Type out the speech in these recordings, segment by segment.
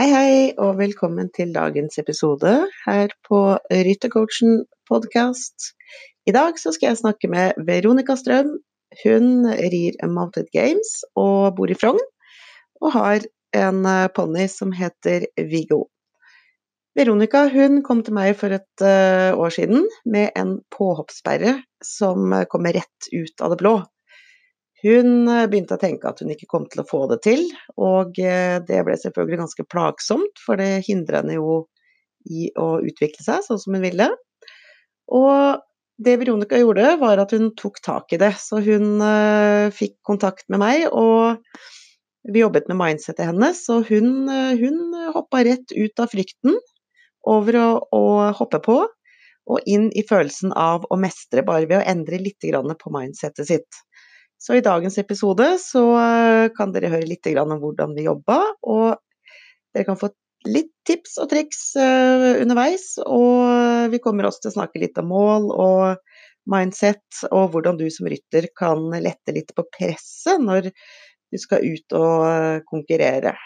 Hei, hei, og velkommen til dagens episode her på Ryttercoachen podkast. I dag så skal jeg snakke med Veronica Strøm. Hun rir Mounted Games og bor i Frogn, og har en eh, ponni som heter Viggo. Veronica hun kom til meg for et uh, år siden med en påhoppssperre som kommer rett ut av det blå. Hun eh, begynte å tenke at hun ikke kom til å få det til, og eh, det ble selvfølgelig ganske plagsomt, for det hindrer henne jo i å utvikle seg sånn som hun ville. Og det Veronica gjorde, var at hun tok tak i det. Så hun uh, fikk kontakt med meg, og vi jobbet med mindsetet hennes. Og hun, hun hoppa rett ut av frykten over å, å, hoppe på, og inn i følelsen av å mestre, bare ved å endre litt på mindsetet sitt. Så i dagens episode så eh, kan dere høre litt om hvordan vi jobba, og dere kan få litt tips og triks eh, underveis. Og vi kommer også til å snakke litt om mål og mindset, og hvordan du som rytter kan lette litt på presset når du skal ut og eh, konkurrere.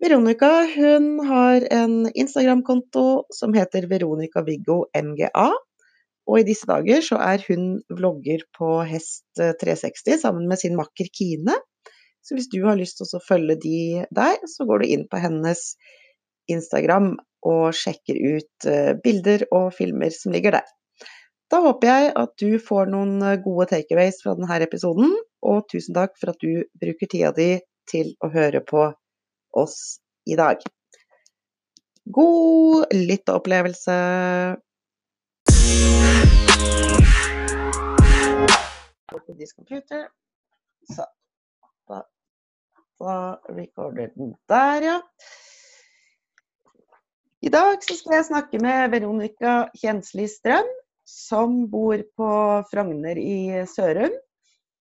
Veronica hun har en Instagram-konto som heter Veronica Viggo MGA. Og i disse dager så er hun vlogger på Hest 360 eh, sammen med sin makker Kine. Så hvis du har lyst til å følge de der, så går du inn på hennes Instagram og sjekker ut eh, bilder og filmer som ligger der. Da håper jeg at du får noen eh, gode takeaways fra denne episoden, og tusen takk for at du bruker tida di til å høre på oss i dag. God lytteopplevelse! Computer. Så. Da, da recorder den der, ja. I dag så skal jeg snakke med Veronica Kjensli Strøm, som bor på Frogner i Sørum.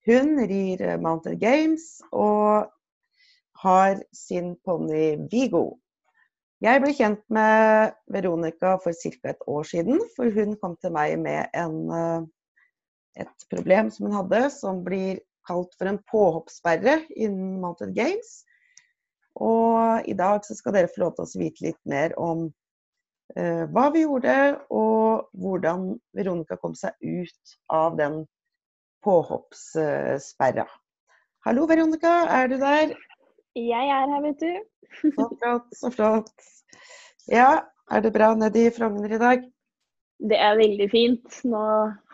Hun rir Mountain Games og har sin ponni Vigo. Jeg ble kjent med Veronica for ca. et år siden, for hun kom til meg med en, eh, et problem som hun hadde, som blir kalt for en påhoppssperre innen Mounted Games. Og i dag så skal dere få lov til å vite litt mer om uh, hva vi gjorde, og hvordan Veronica kom seg ut av den påhoppssperra. Hallo, Veronica, er du der? Jeg er her, vet du. Så flott, så flott. Ja, er det bra nede i Frogner i dag? Det er veldig fint. Nå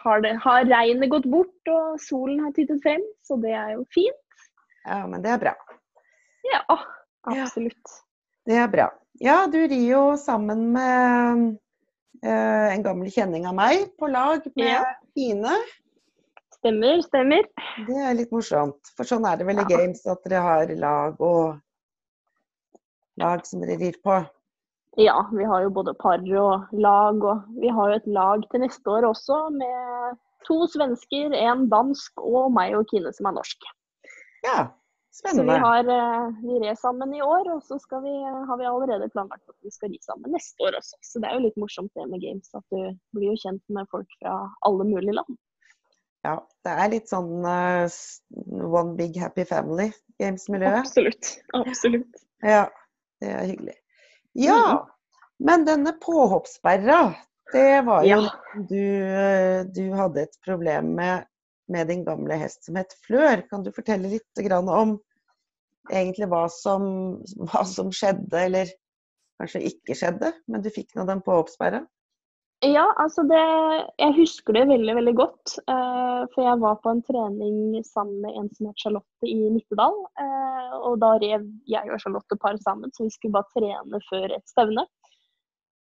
har, det, har regnet gått bort og solen har tittet frem, så det er jo fint. Ja, men det er bra. Ja, absolutt. Ja, det er bra. Ja, du rir jo sammen med uh, en gammel kjenning av meg på lag med ja. Ine. Stemmer, stemmer. Det er litt morsomt. For sånn er det vel i games at dere har lag og lag som dere rir på? Ja, vi har jo både par og lag. Og vi har jo et lag til neste år også med to svensker, en dansk og meg og Kine som er norsk. Ja, spennende. Så vi har eh, vi rer sammen i år, og så vi, har vi allerede planlagt at vi skal ri sammen neste år også. Så det er jo litt morsomt det med games, at du blir jo kjent med folk fra alle mulige land. Ja, det er litt sånn uh, one big happy family, games-miljøet. Absolutt. Absolutt. Ja. Det er hyggelig. Ja, mm. men denne påhoppssperra, det var jo ja. du, du hadde et problem med, med din gamle hest som het Flør. Kan du fortelle litt om egentlig hva som, hva som skjedde, eller kanskje ikke skjedde, men du fikk nå den påhoppssperra? Ja, altså det Jeg husker det veldig, veldig godt. Uh, for jeg var på en trening sammen med en som het Charlotte i Nittedal. Uh, og da rev jeg og Charlotte par sammen, så vi skulle bare trene før et stevne.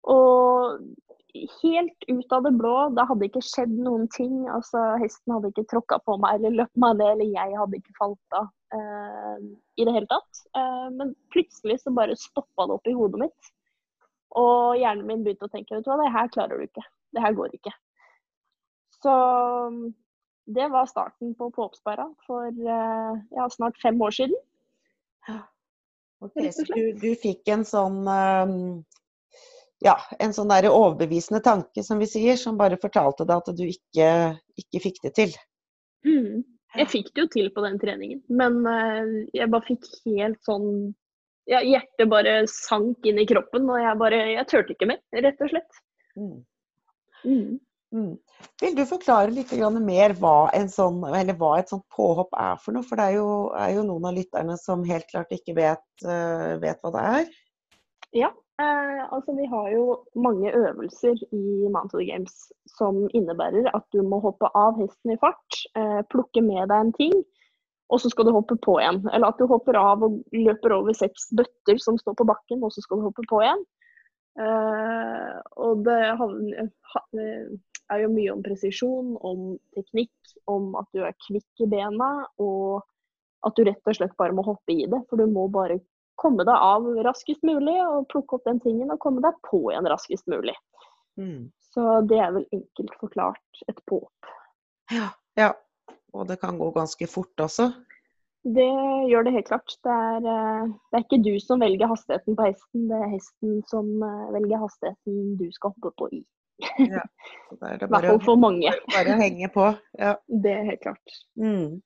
Og helt ut av det blå, det hadde ikke skjedd noen ting. Altså hesten hadde ikke tråkka på meg eller løpt meg ned, eller jeg hadde ikke falt av uh, i det hele tatt. men plutselig så bare stoppa det opp i hodet mitt. Og hjernen min begynte å tenke vet du hva, det her klarer du ikke. Det her går ikke. Så det var starten på påoppsperra for eh, ja, snart fem år siden. Okay, så du, du, fikk en sånn um, ja, en sånn der overbevisende tanke, som vi sier, som bare fortalte deg at du ikke, ikke fikk det til? Mm. Jeg fikk det jo til på den treningen, men uh, jeg bare fikk helt sånn ja, hjertet bare sank inn i kroppen, og jeg bare Jeg turte ikke mer, rett og slett. Mm. Mm. Mm. Vil du forklare litt mer hva, sånn, hva, et sånt påhopp er for noe? For det er jo, er jo noen av lytterne som helt klart ikke vet, uh, vet hva det er. Ja, eh, altså vi har jo mange øvelser i Mantle Games som innebærer at du må hoppe av hesten i fart, eh, plukke med deg en ting, og så skal du hoppe på igjen. Eller at du hopper av og løper over seks bøtter som står på bakken, og så skal du hoppe på igjen. Eh, og det er jo mye om presisjon, om teknikk, om at du er kvikk i bena, og at du rett og slett bare må hoppe i det. For du må bare komme deg av raskest mulig og plukke opp den tingen og komme deg på igjen raskest mulig. Mm. Så det er vel enkelt forklart et påp. Ja, ja. Og det kan gå ganske fort også? Det gjør det helt klart. Det er, eh, det er, ikke du som velger hastigheten på hesten, det er hesten som eh, velger hastigheten du skal hoppe på i. Ja, I hvert fall for mange. Bare henge på. Ja. Det er helt klart. Mm.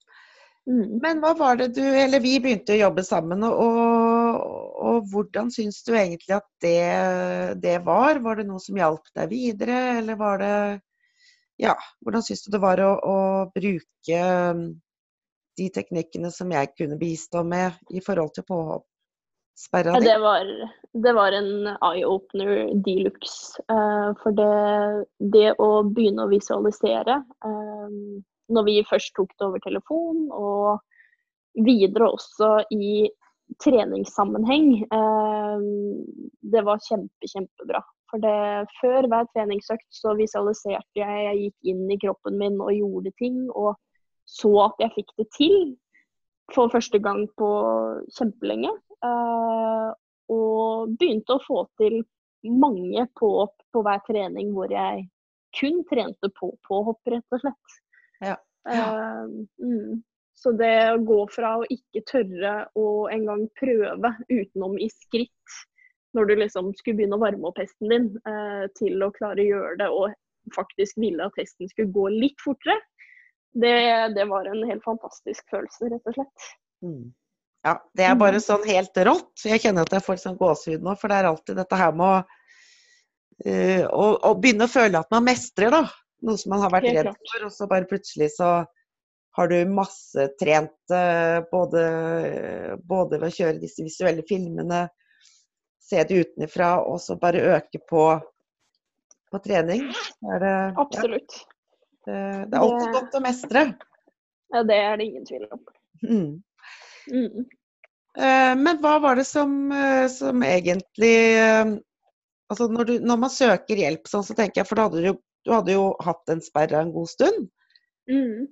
Mm. Men hva var det du Eller vi begynte å jobbe sammen, og, og hvordan syns du egentlig at det, det, var? Var det noe som hjalp deg videre, eller var det Ja, hvordan syns du det var å, å bruke um, de teknikkene som jeg kunne bistå med i forhold til påhoppsperra di? Ja, det, var, det var en eye-opener de luxe. Uh, for det, det, å begynne å visualisere um, når vi først tok det over telefon, og videre også i treningssammenheng. Eh, det var kjempe, kjempebra. For det, før hver treningsøkt så visualiserte jeg, jeg gikk inn i kroppen min og gjorde ting, og så at jeg fikk det til for første gang på kjempelenge. Uh, og begynte å få til mange på, på hver trening hvor jeg kun trente på påhopp, rett og slett. Ja. Uh, mm. Så det å gå fra å ikke tørre å engang prøve utenom i skritt, når du liksom skulle begynne å varme opp hesten din, uh, til å klare å gjøre det og faktisk ville at hesten skulle gå litt fortere, det, det var en helt fantastisk følelse, rett og slett. Mm. Ja, det er bare sånn helt rått. Jeg kjenner at jeg får sånn gåsehud nå, for det er alltid dette her med å, uh, å, å begynne å føle at man mestrer, da. Noe som man har vært redd for, og så bare plutselig så har du masse trent eh, både, både ved å kjøre disse visuelle filmene, se det utenfra, og så bare øke på, på trening. Det, Absolutt. Ja, det, det, er alltid det, godt å mestre. Ja, det er det ingen tvil om. Mm. Mm. Eh, men hva var det som, eh, som egentlig Altså når, du, når, man søker hjelp sånn, så tenker jeg, for hadde du du hadde jo hatt en sperre en god stund. Mm.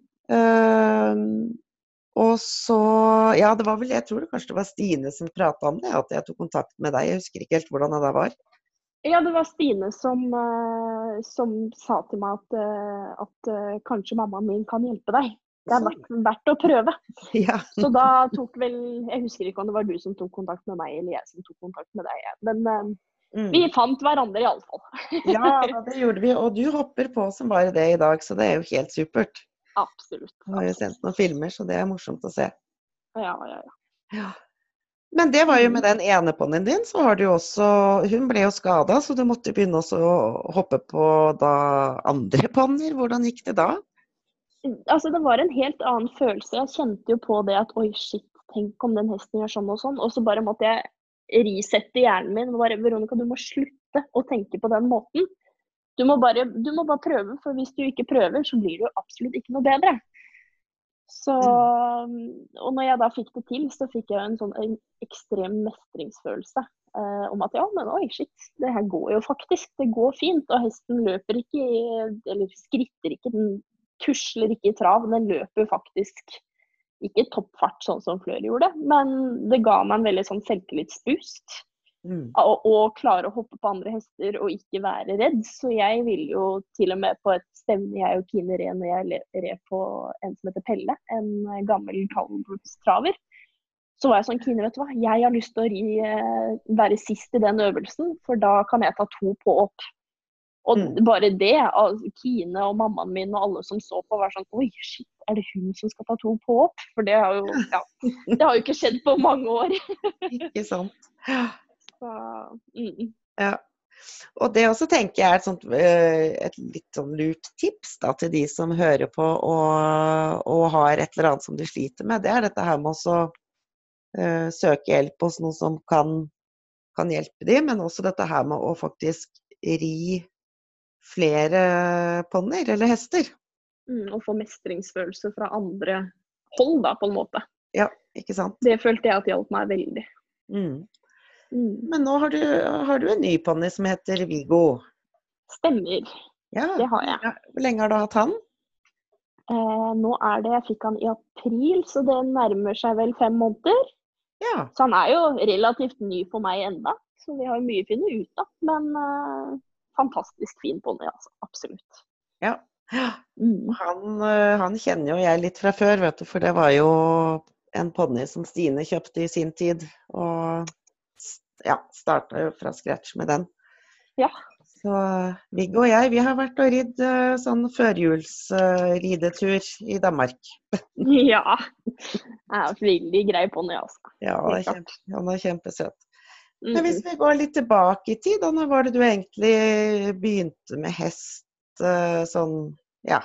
Og så Ja, det var vel Jeg tror det kanskje det var Stine som prata om det, at jeg tok kontakt med deg. Jeg husker ikke helt hvordan det var. Ja, det var Stine som, uh, som sa til meg at, uh, at uh, kanskje mammaen min kan hjelpe deg. Det er verdt, verdt å prøve. Ja. Så da tok vel Jeg husker ikke om det var du som tok kontakt med meg, eller jeg som tok kontakt med deg. Men Mm. Vi fant hverandre iallfall. ja, det gjorde vi. Og du hopper på som bare det i dag, så det er jo helt supert. Absolutt. Du har jo sendt noen filmer, så det er morsomt å se. Ja, ja, ja. ja. Men det var jo med den ene ponnien din, så har du jo også Hun ble jo skada, så du måtte begynne å hoppe på da andre ponnier. Hvordan gikk det da? Altså, det var en helt annen følelse. Jeg kjente jo på det at oi, shit, tenk om den hesten gjør sånn og sånn. Og så bare måtte jeg resette hjernen min. Bare, Veronica, du må slutte å tenke på den måten. Du må, bare, du må bare prøve, for hvis du ikke prøver, så blir du absolutt ikke noe bedre. Så, og når jeg da fikk det til, så fikk jeg en sånn en ekstrem mestringsfølelse. Eh, om at ja, men oi, shit, det her går jo faktisk. Det går fint. Og hesten løper ikke, eller skritter ikke, den tusler ikke i trav. Den løper faktisk ikke toppfart sånn som Flør gjorde, men det ga meg en veldig sånn selvtillitsboost. Mm. Å, klare å hoppe på andre hester og ikke være redd. Så jeg ville jo til og med på et stevne jeg og Kine red når jeg red på en som heter Pelle, en gammel kaldblodstraver. Så var jeg sånn Kine, vet du hva, jeg har lyst til å ri, eh, være sist i den øvelsen, for da kan jeg ta to på opp. Og Mm. bare det, Kine og mammaen min og alle som så på, var sånn Oi, shit, er det hun som skal ta to på opp? For det har jo, ja, det har jo ikke skjedd på mange år. Ikke sant. Ja. Så, mm. Ja. Og det også tenker jeg er et, sånt, eh, et litt sånn lurt tips da, til de som hører på og, og har et eller annet som de sliter med. Det er dette her med å uh, søke hjelp hos noen som kan, kan hjelpe dem, men også dette her med å faktisk ri flere ponnier eller hester. Mm, og få mestringsfølelse fra andre hold, da, på en måte. Ja, ikke sant. Det følte jeg at hjalp meg veldig. Mm. Mm. Men nå har du, har du en ny ponni som heter Viggo. Stemmer, Ja, det har jeg. Hvor lenge har du hatt han? Eh, nå er det, Jeg fikk han i april, så det nærmer seg vel fem måneder. Ja. Så han er jo relativt ny for meg enda, så vi har mye å finne ut av. Men eh, fantastisk fin ponni, altså. Absolutt. ja. Mm. Han, øh, han kjenner jo jeg litt fra før, vet du, for det var jo en ponni som Stine kjøpte i sin tid. Og ja, starta jo fra scratch med den. Ja. Så Viggo og jeg, vi har vært og ridd øh, sånn førjulsridetur i Danmark. Ja. Jeg er en veldig grei ponni, altså. Ja, det er kjempe, han er kjempesøt. Men hvis vi går litt tilbake i tid, da, når var det du egentlig begynte med hest sånn, ja.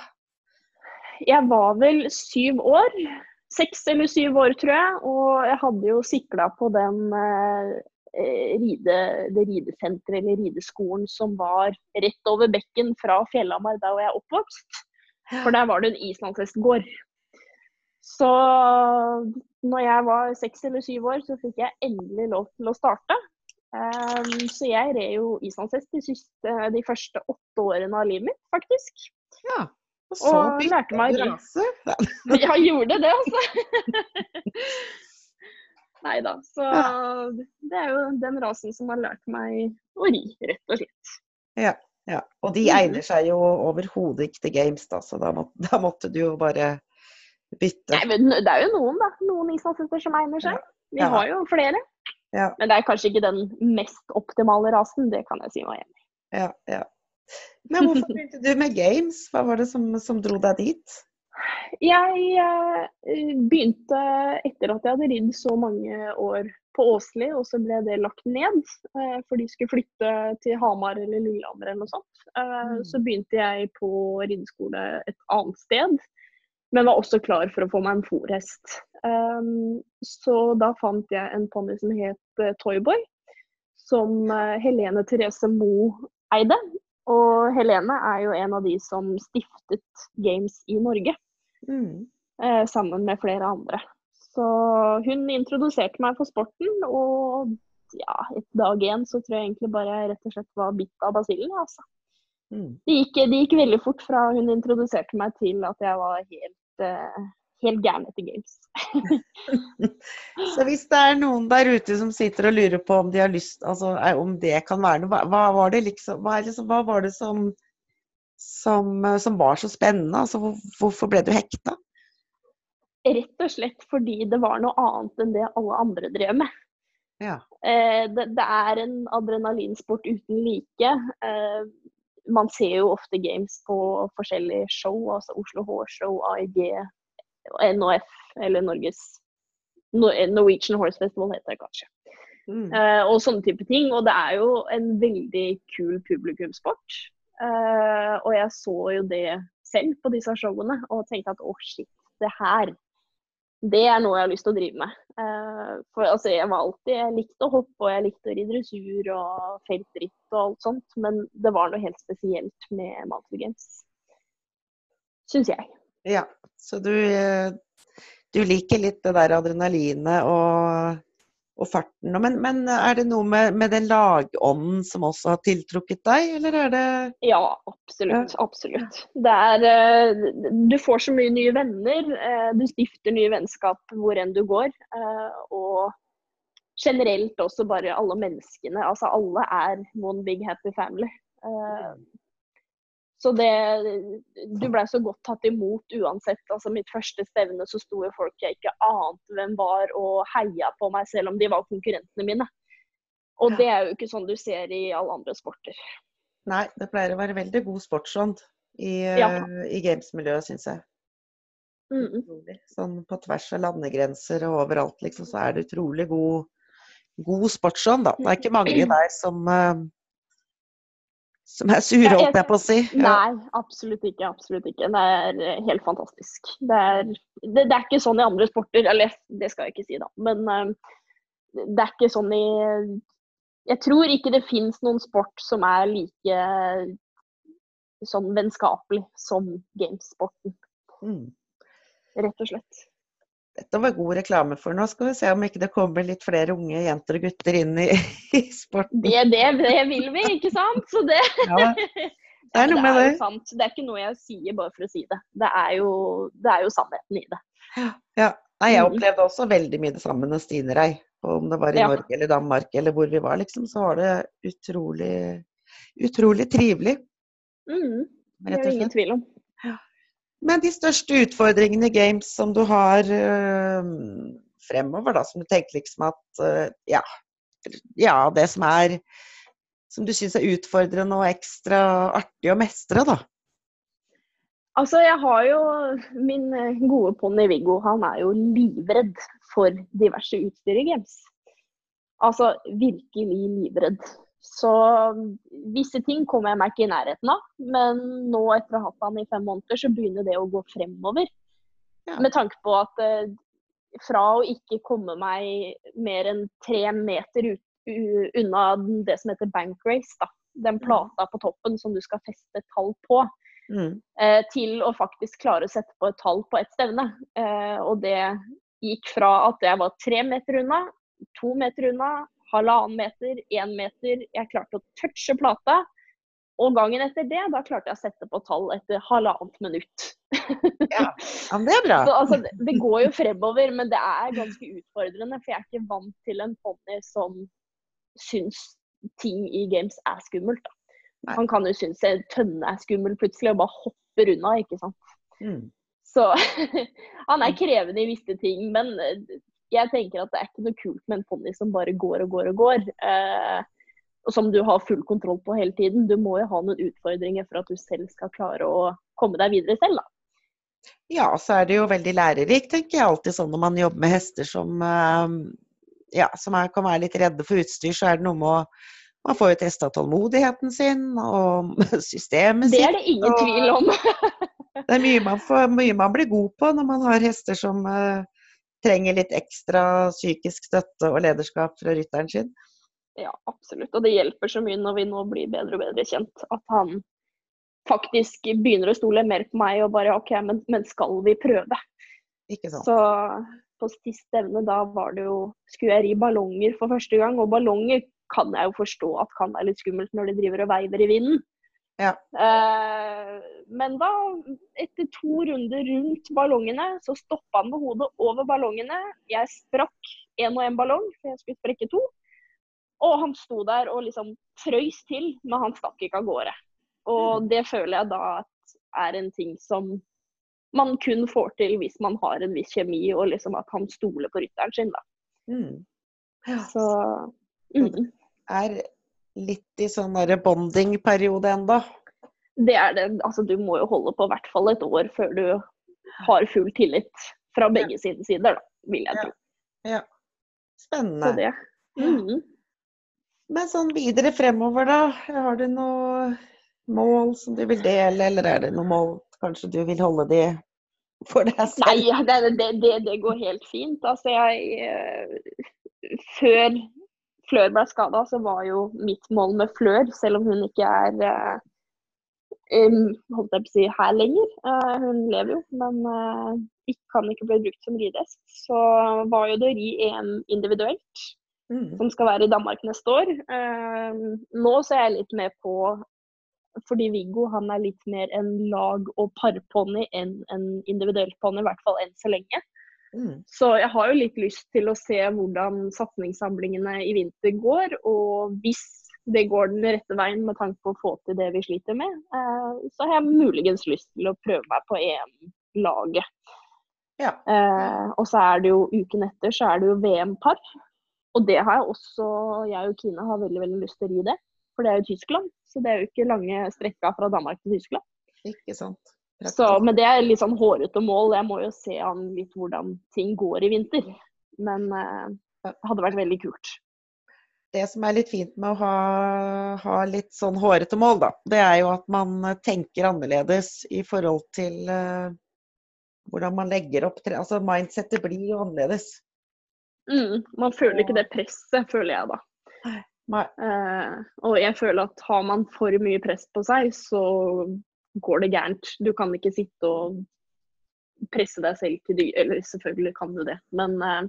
Jeg var vel syv år. Seks eller syv år, tror jeg. Og jeg hadde jo sikla på den eh, eh, ride, det ridesenteret eller rideskolen som var rett over bekken fra Fjellhamar, der hvor jeg er oppvokst. For der var det en islandshestgård. Så når jeg var seks eller syv år, så fikk jeg endelig lov til å starte. Um, så jeg red jo islandshest de, siste, de første åtte årene av livet mitt, faktisk. ja. Og så Og meg du rase. Ja. Jeg gjorde det, altså. Nei da. Så det er jo den rasen som har lært meg å ri, rett og slett. Ja, ja. Og de Mhm. egner seg jo overhodet ikke til games, da, så da måtte, da måtte du jo bare bytte. Nei, men det er jo noen, da. Noen islandshester som egner seg. Vi Ja. har jo flere. Ja. Men det er kanskje ikke den mest optimale rasen, det kan jeg si meg enig i. Ja, ja. Men hvorfor begynte du med games? Hva var det som, som dro deg dit? Jeg eh, begynte etter at jeg hadde ridd så mange år på Åsli, og så ble det lagt ned. Eh, for de skulle flytte til Hamar eller Lillehammer eller noe sånt. Eh, Mm. Så begynte jeg på rideskole et annet sted, men var også klar for å få meg en fòrhest. Um, så da fant jeg en ponni som het Toyboy, som Helene Therese Moe eide. Og Helene er jo en av de som stiftet Games i Norge Mm. eh, sammen med flere andre. Så hun introduserte meg for sporten, og ja, etter dag én så tror jeg egentlig bare jeg rett og slett var bitt av basillen. Altså. Mm. Det, gikk, det gikk veldig fort fra hun introduserte meg til at jeg var helt, eh, helt gæren etter games. Så hvis det er noen der ute som sitter og lurer på om de har lyst, altså er- om det kan være noe, hva, var det liksom, hva, liksom, hva var det som, som, eh, som var så spennende? Altså hvor, hvorfor ble du hekta? Rett og slett fordi det var noe annet enn det alle andre drev med. Ja. Eh, det, det er en adrenalinsport uten like. Eh, man ser jo ofte games på forskjellige show, altså Oslo Hårshow, AIG, NHF eller Norges Norwegian Horse Festival heter det kanskje. Mm. Eh, og sånne type ting. Og det er jo en veldig kul publikumssport. Eh, og jeg så jo det selv på disse showene og tenkte at å, shit, det her det er noe jeg har lyst til å drive med. Uh, for altså, jeg var alltid Jeg likte å hoppe, og jeg likte å ri dressur og feltritt og alt sånt, men det var noe helt spesielt med Mountain Games. Syns jeg. Ja, så du, eh, du liker litt det der adrenalinet og, og farten. Men, men er det noe med, med den lagånden som også har tiltrukket deg, eller er det Ja, absolutt. Absolutt. Det er eh, Du får så mye nye venner. eh, Du stifter nye vennskap hvor enn du går. eh, Og generelt også bare alle menneskene. Altså alle er one big happy family. Eh, Så det Du blei så godt tatt imot uansett. Altså mitt første stevne så sto jo folk jeg ikke ante hvem var og heia på meg selv om de var konkurrentene mine. Og det er jo ikke sånn du ser i alle andre sporter. Nei, det pleier å være veldig god sportsånd i, Ja. i games-miljøet, syns jeg. Mm. Sånn på tvers av landegrenser og overalt, liksom, så er det utrolig god, god sportsånd, da. Det er ikke mange der som eh, som er sure, holdt jeg på å si. Ja. Nei, absolutt ikke. Absolutt ikke. Det er eh, helt fantastisk. Det er, det, det er ikke sånn i andre sporter, eller det skal jeg ikke si, da. Men eh, det er ikke sånn i Jeg tror ikke det fins noen sport som er like sånn vennskapelig som gamesporten, Mm. rett og slett. Dette var god reklame for nå. Skal vi se om ikke det kommer litt flere unge jenter og gutter inn i, i sporten. Det, det, det vil vi, ikke sant? Så det Ja, det er noe med det. Er jo sant. Det er ikke noe jeg sier bare for å si det. Det er jo, det er jo sannheten i det. Ja. Nei, jeg Mm. opplevde også veldig mye det samme med Stine Rei. Om det var i Ja. Norge eller Danmark eller hvor vi var, liksom, så var det utrolig, utrolig trivelig. Mm, det er det ingen tvil om. Men de største utfordringene i games som du har øh, fremover, da, som du tenker liksom at øh, ja, ja, det som er Som du syns er utfordrende og ekstra artig å mestre, da. Altså, jeg har jo min eh, gode ponni Viggo. Han er jo livredd for diverse utstyr i games. Altså virkelig livredd. Så visse ting kommer jeg meg ikke i nærheten av. Men nå etter å ha hatt han i fem måneder, så begynner det å gå fremover. Ja. Med tanke på at eh, fra å ikke komme meg mer enn tre meter ut, unna det som heter bank race, da. Den plata på toppen som du skal feste tall på Mm. eh, til å faktisk klare å sette på et tall på ett stevne. Eh, og det gikk fra at jeg var tre meter unna, to meter unna, halvannen meter, én meter. Jeg klarte å touche plata. Og gangen etter det, da klarte jeg å sette på tall etter halvannet minutt. Ja. det er bra. Så altså, det, det går jo fremover, men det er ganske utfordrende. For jeg er ikke vant til en ponni som syns ting i games er skummelt. Da. Han kan jo synes en tønne er skummel plutselig, og bare hopper unna, ikke sant. Mm. Så han er krevende i visse ting, men eh, jeg tenker at det er ikke noe kult med en ponni som bare går og går og går. Eh, og som du har full kontroll på hele tiden. Du må jo ha noen utfordringer for at du selv skal klare å komme deg videre selv, da. Ja, så er det jo veldig lærerikt, tenker jeg alltid sånn når man jobber med hester som, eh, ja, som er, kan være litt redde for utstyr, så er det noe med å Man får jo testa tålmodigheten sin og systemet sitt. Det er det ingen tvil om. Det er mye man, får, mye man blir god på når man har hester som eh, trenger litt ekstra psykisk støtte og lederskap fra rytteren sin. Ja, absolutt. Og det hjelper så mye når vi nå blir bedre og bedre kjent. At han faktisk begynner å stole mer på meg og bare OK, men, men skal vi prøve? Ikke sant? Så på sist stevne da var det jo Skulle jeg ri ballonger for første gang, og ballonger kan jeg jo forstå at kan være litt skummelt når de driver og veiver i vinden. Ja. Eh, men da, etter to runder rundt ballongene, så stoppa han med hodet over ballongene. Jeg sprakk én og én ballong, for jeg skulle sprekke to. Og han sto der og liksom frøys til, men han stakk ikke av gårde. Og det føler jeg da at er en ting som man kun får til hvis man har en viss kjemi, og liksom at han stoler på rytteren sin, da. Mm. Ja. Så mm, Er litt i sånn derre bonding-periode ennå. det er det. Altså, du må jo holde på i hvert fall et år før du har full tillit fra begge sine sider, da, vil jeg Ja. tro. Ja. Så Spennende. det. Mm. Men sånn videre fremover, da? Har du noe mål som du vil dele, eller er det noe mål kanskje du vil holde de for deg selv? Nei, det, det, det, det går helt fint. Altså, jeg eh, Før Flør ble skada, så var jo mitt mål med Flør, selv om hun ikke er eh, um, holdt jeg på å si, her lenger. Uh, hun lever jo, men uh, ikke, kan ikke bli brukt som ridehest. Så var jo det ri EM individuelt, Mm. som skal være i Danmark neste år. Uh, nå så er jeg litt med på fordi Viggo han er litt mer en lag- og parponni enn en individuell ponni, i hvert fall enn så lenge. Mm. Så jeg har jo litt lyst til å se hvordan satsingssamlingene i vinter går. Og hvis det går den rette veien med tanke på å få til det vi sliter med, eh, så har jeg muligens lyst til å prøve meg på EM-laget. Ja. Eh, og så er det jo uken etter så er det jo VM-par. Og det har jeg også, jeg og Kine har veldig veldig lyst til å ri det. For det er jo Tyskland. så det er jo ikke lange strekka fra Danmark til Tyskland. Ikke sant. Så, men det er litt sånn hårete mål. Jeg må jo se an litt hvordan ting går i vinter. Men det det hadde vært veldig kult. Det som er litt fint med å ha, ha litt sånn hårete mål, da, det er jo at man tenker annerledes i forhold til uh, hvordan man legger opp tre... Altså mindsettet blir jo annerledes. Mm, man føler ikke det presset, føler jeg da. Uh, og jeg føler at har man for mye press på seg, så går det gærent. Du kan ikke sitte og presse deg selv til dyr Eller selvfølgelig kan du det, men uh,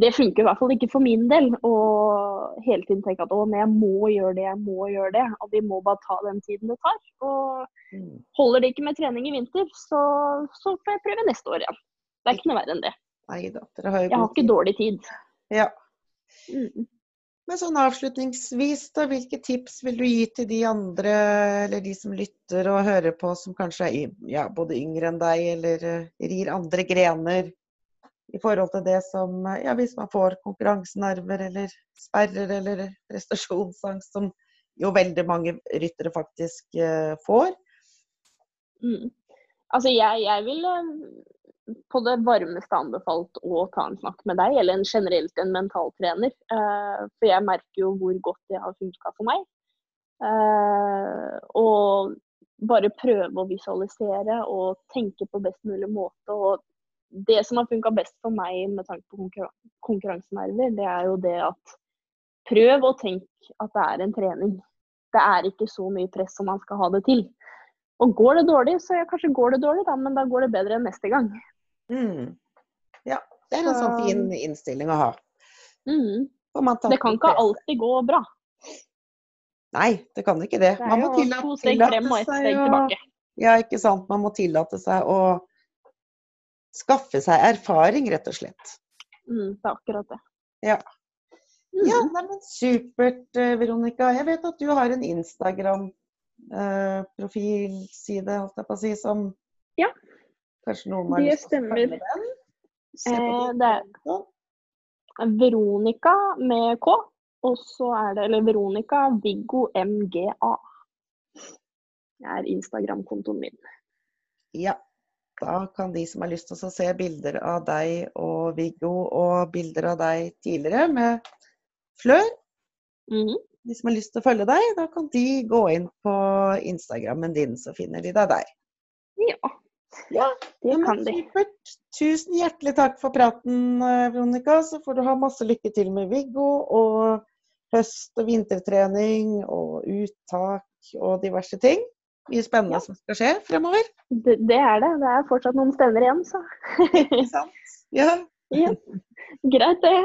det funker i hvert fall ikke for min del. å hele tiden tenke at å, men jeg må gjøre det, jeg må gjøre det. Og vi må bare ta den tiden det tar. Og mm. holder det ikke med trening i vinter, så, så får jeg prøve neste år igjen. Det er ikke noe verre enn det. Neida, har jeg har ikke dårlig tid. Ja. Mm. Men sånn avslutningsvis, da, hvilke tips vil du gi til de andre, eller de som lytter og hører på, som kanskje er ja, både yngre enn deg, eller uh, rir andre grener i forhold til det som Ja, hvis man får konkurransenerver eller sperrer eller prestasjonsangst, som jo veldig mange ryttere faktisk uh, får. Mm. Altså, jeg, jeg vil på det varmeste anbefalt å ta en snakk med deg, eller en generelt en mentaltrener. Uh, for jeg merker jo hvor godt det har funka for meg. og bare prøve å visualisere og tenke på best mulig måte. og det som har funka best for meg med tanke på konkurransenerver, det er jo det at prøv å tenke at det er en trening. Det er ikke så mye press som man skal ha det til. Og går det dårlig, så ja, kanskje går det dårlig, da, men da går det bedre enn neste gang. Mm. Ja, det er en sånn fin innstilling å ha. Mm. Det kan ikke alltid gå bra. Nei, det kan ikke det. det man må tillate, to steg frem og ett steg tilbake. Ja, ikke sant. Man må tillate seg å skaffe seg erfaring, rett og slett. Mm, det er akkurat det. Ja. Mm. Ja, nei, men Supert, eh, Veronica. Jeg vet at du har en Instagram-profilside, eh, holdt jeg på å si, som ja. Kanskje noen har lyst til å følge den? Eh, det er Veronica med K, og så er det Eller Veronica Viggo MGA. Det er Instagram-kontoen min. Ja, da kan de som har lyst til å se bilder av deg og Viggo, og bilder av deg tidligere med Flør mm. De som har lyst til å følge deg, da kan de gå inn på Instagrammen din, så finner de deg der. Ja, ja det kan de. Supert. Tusen hjertelig takk for praten, eh, Veronica. Så får du ha masse lykke til med Viggo og høst- og vintertrening og uttak og diverse ting mye spennende ja. som skal skje fremover? Det, det, er det. Det er fortsatt noen stevner igjen, så. Ikke sant. Ja. ja. Greit, det.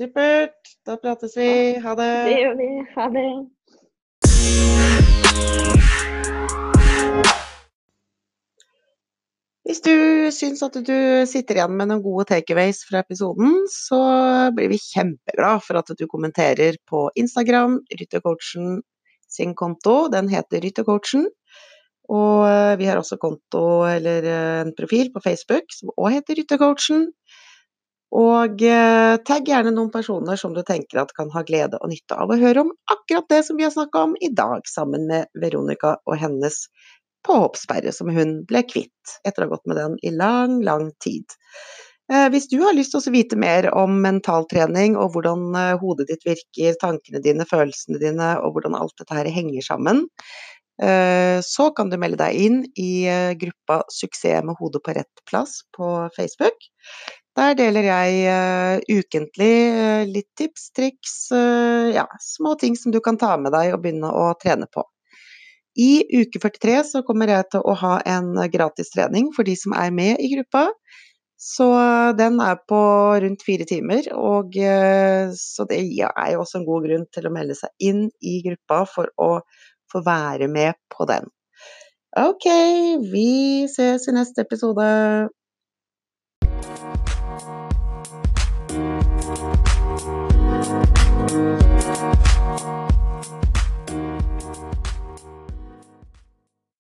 Supert. Da prates vi. Ha det. Det gjør vi. Ha det. Syns at du sitter igjen med noen gode takeaways fra episoden, så blir vi kjempeglad for at du kommenterer på Instagram, Ryttercoachen sin konto. Den heter Ryttercoachen. Og eh, vi har også konto, eller eh, en profil, på Facebook som òg heter Ryttercoachen. Og eh, tagg gjerne noen personer som du tenker at kan ha glede og nytte av å høre om akkurat det som vi har snakka om i dag, sammen med Veronica og hennes påhoppssperre som hun ble kvitt etter å ha gått med den i lang, lang tid. Hvis du har lyst til å vite mer om mentaltrening og hvordan hodet ditt virker, tankene dine, følelsene dine og hvordan alt dette her henger sammen, Eh, så kan du melde deg inn i eh, gruppa 'Suksess med hodet på rett plass' på Facebook. Der deler jeg ukentlig litt tips, triks, ja, små ting som du kan ta med deg og begynne å trene på. I uke 43 så kommer jeg til å ha en gratis trening for de som er med i gruppa. Så den er på rundt fire timer, og så det er jo også en god grunn til å melde seg inn i gruppa for å få være med på den. Ok, vi ses i neste episode.